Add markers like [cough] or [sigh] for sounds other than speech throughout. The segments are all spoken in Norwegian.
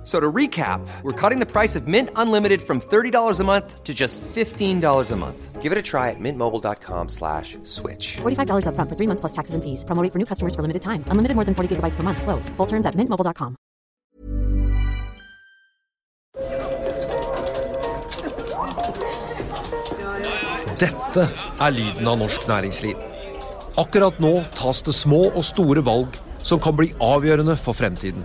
F- So to recap, we're cutting the price of Mint Unlimited from $30 a month to just $15 a month. Give it a try at mintmobile.com slash switch. $45 upfront for three months plus taxes and fees. Promo rate for new customers for limited time. Unlimited more than 40 gigabytes per month. Slows. Full terms at mintmobile.com. Dette er lyden av norsk næringsliv. Akkurat nå tas det små og store valg som kan bli avgjørende for fremtiden.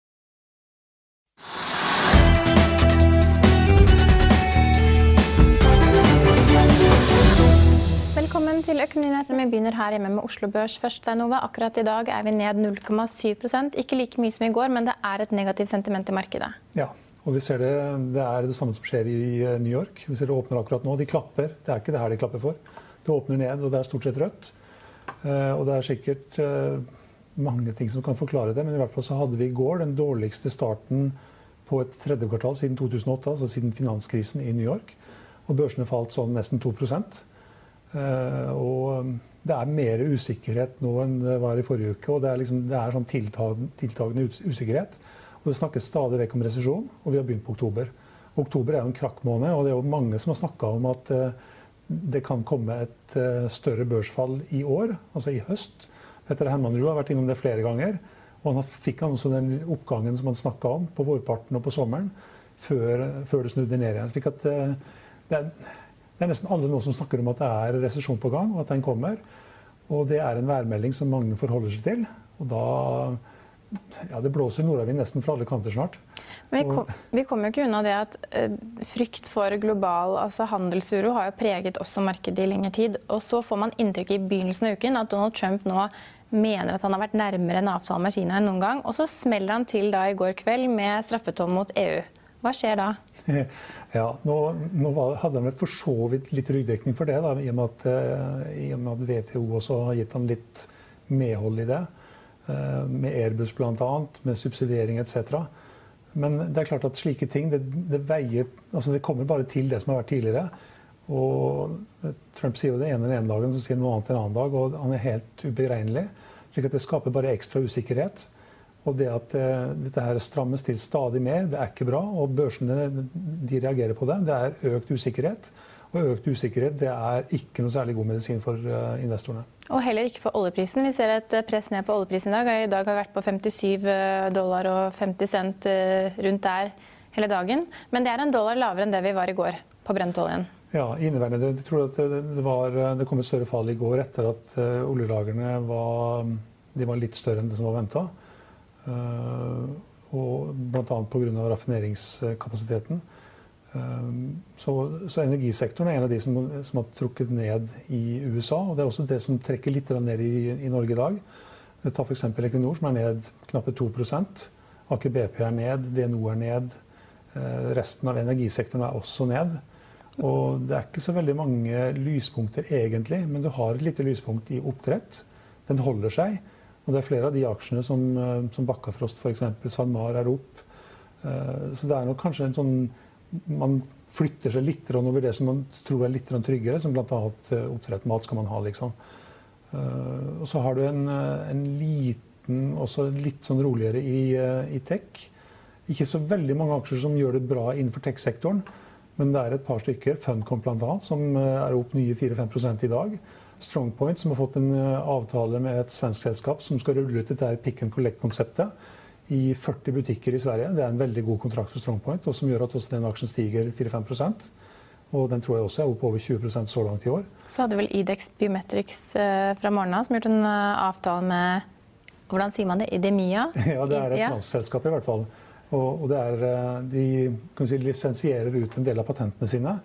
Til. Vi begynner her hjemme med Oslo Børs først. Steinova. Akkurat i dag er vi ned 0,7% Ikke like mye som i går, men det er et negativt sentiment i markedet. Ja, og vi ser det, det er det samme som skjer i eh, New York. Vi ser det åpner akkurat nå. De klapper. Det er ikke det her de klapper for. Det åpner ned, og det er stort sett rødt. Eh, Og det er sikkert eh, mange ting som kan forklare det, men i hvert fall så hadde vi i går den dårligste starten på et tredje kvartal siden 2008, altså siden finanskrisen i New York. Og børsene falt sånn nesten 2 Eh, Og det er mer usikkerhet nå enn det var i forrige uke. Og det er, liksom, det er sånn tiltagende, usikkerhet. Og det snakkes stadig vekk om resesjon, og vi har begynt på oktober. Oktober er jo en krakkmåned, og det er jo mange som har snakka om at eh, det kan komme et eh, større børsfall i år, altså i høst. Petter Hermanrud har vært innom det flere ganger. Og han fikk også den oppgangen som han snakka om på vårparten og på sommeren, før, før det snudde ned igjen. Slik at eh, det er, det er nesten alle nå som snakker om at det er resesjon på gang, og at den kommer. Og det er en værmelding som mange forholder seg til. Og da Ja, det blåser nordavind nesten fra alle kanter snart. Men vi, kom, vi kommer jo ikke unna det at eh, frykt for global altså handelsuro har jo preget også markedet i lengre tid. Og så får man inntrykk i begynnelsen av uken at Donald Trump nå mener at han har vært nærmere en avtale med Kina enn noen gang. Og så smeller han til da i går kveld med straffetoll mot EU. Hva skjer da? [laughs] Ja, nå, nå hadde de for så vidt litt ryggdekning for det, da, i, og med at, eh, i og med at WTO også har gitt han litt medhold i det. eh, med Airbus bl.a., med subsidiering etc. Men det er klart at slike ting det, det veier altså Det kommer bare til det som har vært tidligere. Og Trump sier jo det ene den ene dagen, så sier han noe annet en annen dag. Og han er helt uberegnelig. slik at det skaper bare ekstra usikkerhet. Og det at eh, dette her strammes til stadig mer, det er ikke bra. Og børsene de reagerer på det. Det er økt usikkerhet. Og økt usikkerhet det er ikke noe særlig god medisin for eh, investorene. Og heller ikke for oljeprisen. Vi ser et eh, press ned på oljeprisen i dag. I dag har vi vært på 57 dollar og 50 cent rundt der hele dagen. Men det er en dollar lavere enn det vi var i går på brentoljen. Ja, inneværende. Jeg tror at det, var, det kom et større fall i går etter at oljelagrene var, de var litt større enn det som var venta. Uh, og bl.a. pga. raffineringskapasiteten. Uh, så, så energisektoren er en av de som, som, har trukket ned i USA. og Det er også det som trekker litt ned i, i Norge i dag. Ta f.eks. Equinor, som er ned knappe 2 Aker BP er ned, DNO er ned. Uh, resten av energisektoren er også ned. Og det er ikke så veldig mange lyspunkter egentlig, men du har et lite lyspunkt i oppdrett. Den holder seg. Og det er flere av de aksjene som, som Bakkafrost f.eks. SalMar er opp. Så det er nok kanskje en sånn Man flytter seg litt over det som man tror er litt tryggere, som bl.a. oppdrett. Mat skal man ha, liksom. Og så har du en, en liten, også litt sånn roligere i, i tech. Ikke så veldig mange aksjer som gjør det bra innenfor tech-sektoren. Men det er et par stykker, Funcom bl.a., som er opp nye 4-5 i dag. Strongpoint, som har fått en avtale med et svensk selskap som skal rulle ut dette pick and collect-konseptet i 40 butikker i Sverige. Det er en veldig god kontrakt for Strongpoint, og som gjør at også den aksjen stiger 4-5% Og den tror jeg også er opp over 20% så langt i år. Så hadde vel Idex Biometrics fra morgenen av som gjort en avtale med hvordan sier man det? Idemia? [laughs] Ja, det er et finansselskap i hvert fall. Og, det er, de si, lisensierer ut en del av patentene sine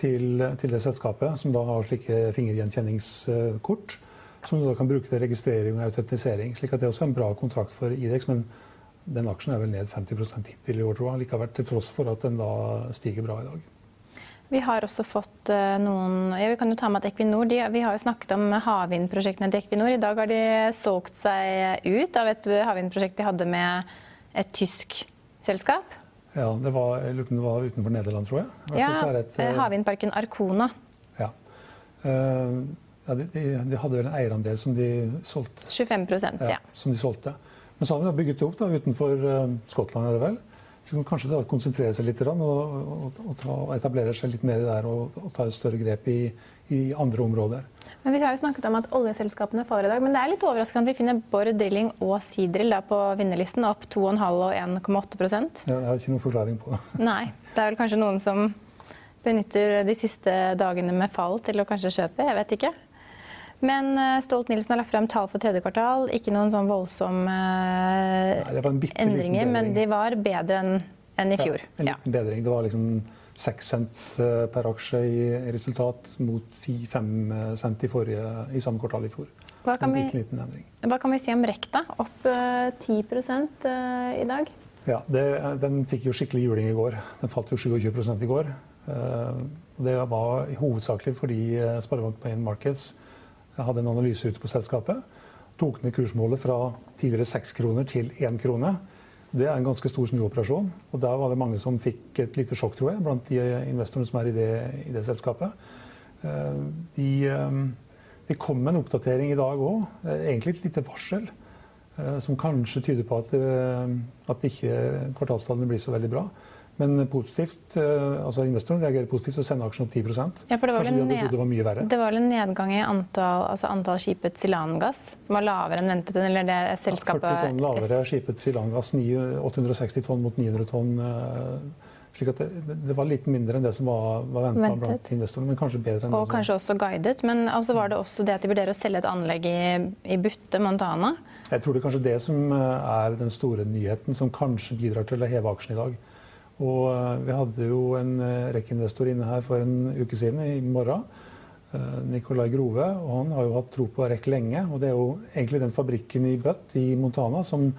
til, til, det selskapet, som da har slike fingergjenkjenningskort. som du da kan bruke til registrering og autentisering. slik at det er også en bra kontrakt for Idex. Men den aksjen er vel ned 50 hittil i år, tror jeg. Likevel til tross for at den da stiger bra i dag. Vi har også fått uh, noen ja, Vi kan jo ta med at Equinor de, Vi har jo snakket om havvindprosjektene til Equinor. I dag har de solgt seg ut av et havvindprosjekt de hadde med et tysk selskap. Ja, det var, det var utenfor Nederland, tror jeg. Ja, et, uh, Havvindparken Arkona. Ja. Uh, ja, de, de, de, hadde vel en eierandel som de solgte. 25 ja, ja. Som de solgte. Men så har de bygget det opp da, utenfor Skottland, er det vel. Så kanskje da konsentrere seg litt og, og, og, og etablere seg litt mer der og, og ta et større grep i, i, andre områder. Men Vi har jo snakket om at oljeselskapene faller i dag, men det er litt overraskende at vi finner Borr Drilling og Seadrill på vinnerlisten opp 2,5 og 1,8% ja, Det har ikke noen forklaring på. Nei. Det er vel kanskje noen som benytter de siste dagene med fall til å kanskje kjøpe, jeg vet ikke. Men eh, Stolt-Nielsen har lagt frem tall for tredje kvartal. Ikke noen sånn voldsomme Nei, endringer, men de var bedre enn en i fjor. Ja, en liten bedring. Det var liksom 6 cent eh, per aksje i resultat mot 5 cent i, forrige, i samme kvartal i fjor. Hva kan, vi, hva kan vi si om Rekta? Opp 10 uh, i dag? Ja, det, Den fikk jo skikkelig juling i går. Den falt jo 27 i går. Det var hovedsakelig fordi Sparebank Main Markets hadde en analyse ute på selskapet. Tok ned kursmålet fra tidligere 6 kroner til 1 krone. Det er en ganske stor snuoperasjon. og Der var det mange som fikk et lite sjokk, tror jeg, blant de investorene som er i det, i det selskapet. Eh, de, eh, de, kom med en oppdatering i dag òg, eh, egentlig et lite varsel. Som kanskje tyder på at, at ikke kvartalstallene blir så veldig bra. Men positivt, eh, altså investoren reagerer positivt og sender aksjen opp 10% ja, for det var de det var. Det var en nedgang i antall, altså antall skipet Silangass, som var lavere enn ventet? eller det selskapet... Ja, 40 tonn lavere skipet Silangass, 860 tonn mot 900 tonn. Eh, slik at det, det var litt mindre enn det som var, var venta blant investorene, men kanskje bedre enn og det som kanskje også guidet. Men altså var det også det at de vurderer å selge et anlegg i, i Butte, Montana? Jeg tror det er kanskje det som eh, er den store nyheten, som kanskje bidrar til å heve aksjen i dag. Og eh, vi hadde jo en eh, rekkeinvestor inne her for en uke siden, i morgen. Eh, Nicolai Grove. og Han har jo hatt tro på REC lenge. og Det er jo egentlig den fabrikken i Butt i Montana som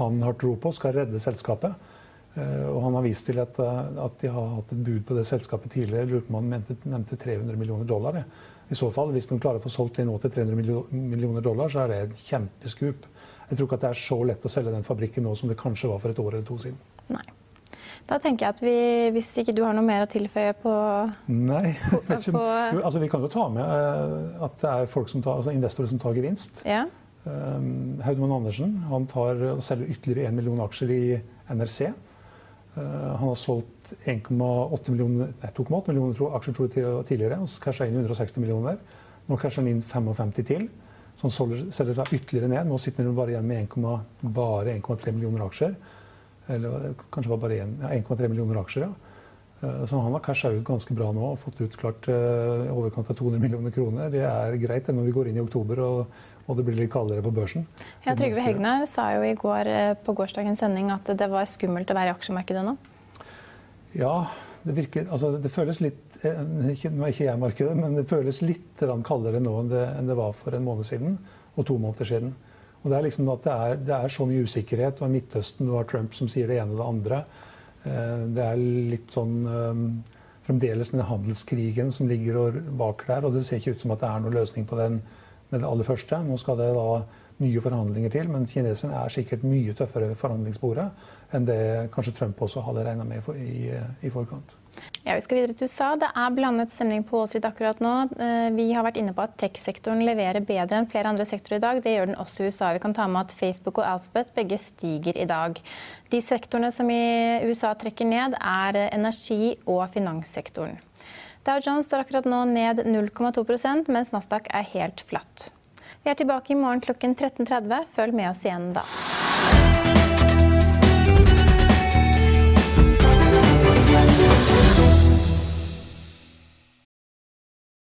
han har tro på skal redde selskapet. Og Han har vist til at, at de har hatt et bud på det selskapet tidligere. Lurer på om han nevnte 300 millioner dollar. I så fall, Hvis de klarer å få solgt det nå til 300 millioner dollar, så er det et kjempeskup. Jeg tror ikke at det er så lett å selge den fabrikken nå som det kanskje var for et år eller to siden. Nei. Da tenker jeg at vi, Hvis ikke du har noe mer å tilføye på Nei. På, på, altså, vi kan jo ta med uh, at det er folk som tar, altså investorer som tar gevinst. Ja. Um, Haudmann Andersen han tar, selger ytterligere 1 million aksjer i NRC. Uh, han har solgt 2,8 millioner, millioner aksjer tror jeg, tidligere og casha inn 160 millioner. Nå casher han inn 55 til. Så han selger, selger da ytterligere ned. Nå sitter han bare igjen med 1, bare 1,3 millioner aksjer. Eller kanskje var bare 1,3 ja, millioner aksjer. ja. Eh, så han har casha ut ganske bra nå og fått ut klart eh, i overkant av 200 millioner kroner. Det er greit når vi går inn i oktober og, og det blir litt kaldere på børsen. Ja, Trygve Hegnar sa jo i går eh, på gårsdagens sending at det var skummelt å være i aksjemarkedet nå. Ja, det virker Altså, det føles litt ikke, Nå er ikke jeg markedet, men det føles litt kaldere nå enn det, enn det var for en måned siden og to måneder siden. Og Det er liksom at det er, det er så mye usikkerhet. Og i Midtøsten du har Trump som sier det ene og det andre. Eh, det er litt sånn eh, fremdeles den handelskrigen som ligger bak der. Og det ser ikke ut som at det er noen løsning på den med det aller første. Nå skal det da nye forhandlinger til, men kineserne er sikkert mye tøffere ved forhandlingsbordet enn det kanskje Trump også hadde regna med i, i forkant. Ja, Vi skal videre til USA. Det er blandet stemning på Wall Street akkurat nå. Eh, vi har vært inne på at tech-sektoren leverer bedre enn flere andre sektorer i dag. Det gjør den også i USA. Vi kan ta med at Facebook og Alphabet begge stiger i dag. De sektorene som i USA trekker ned, er energi- og finanssektoren. Dow Jones står akkurat nå ned 0,2% mens Nasdaq er helt flatt. Vi er tilbake i morgen klokken 13.30. Følg med oss igjen da.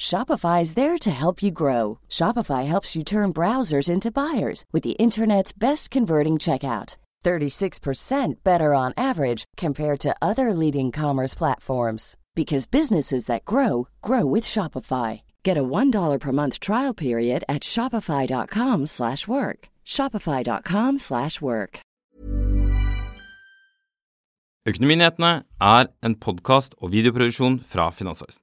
Shopify is there to help you grow. Shopify helps you turn browsers into buyers with the internet's best converting checkout. 36% better on average compared to other leading commerce platforms because businesses that grow grow with Shopify. Get a $1 per month trial period at shopify.com/work. shopify.com/work. Økonominyhetene er en podkast og videoproduksjon fra Finansavisen.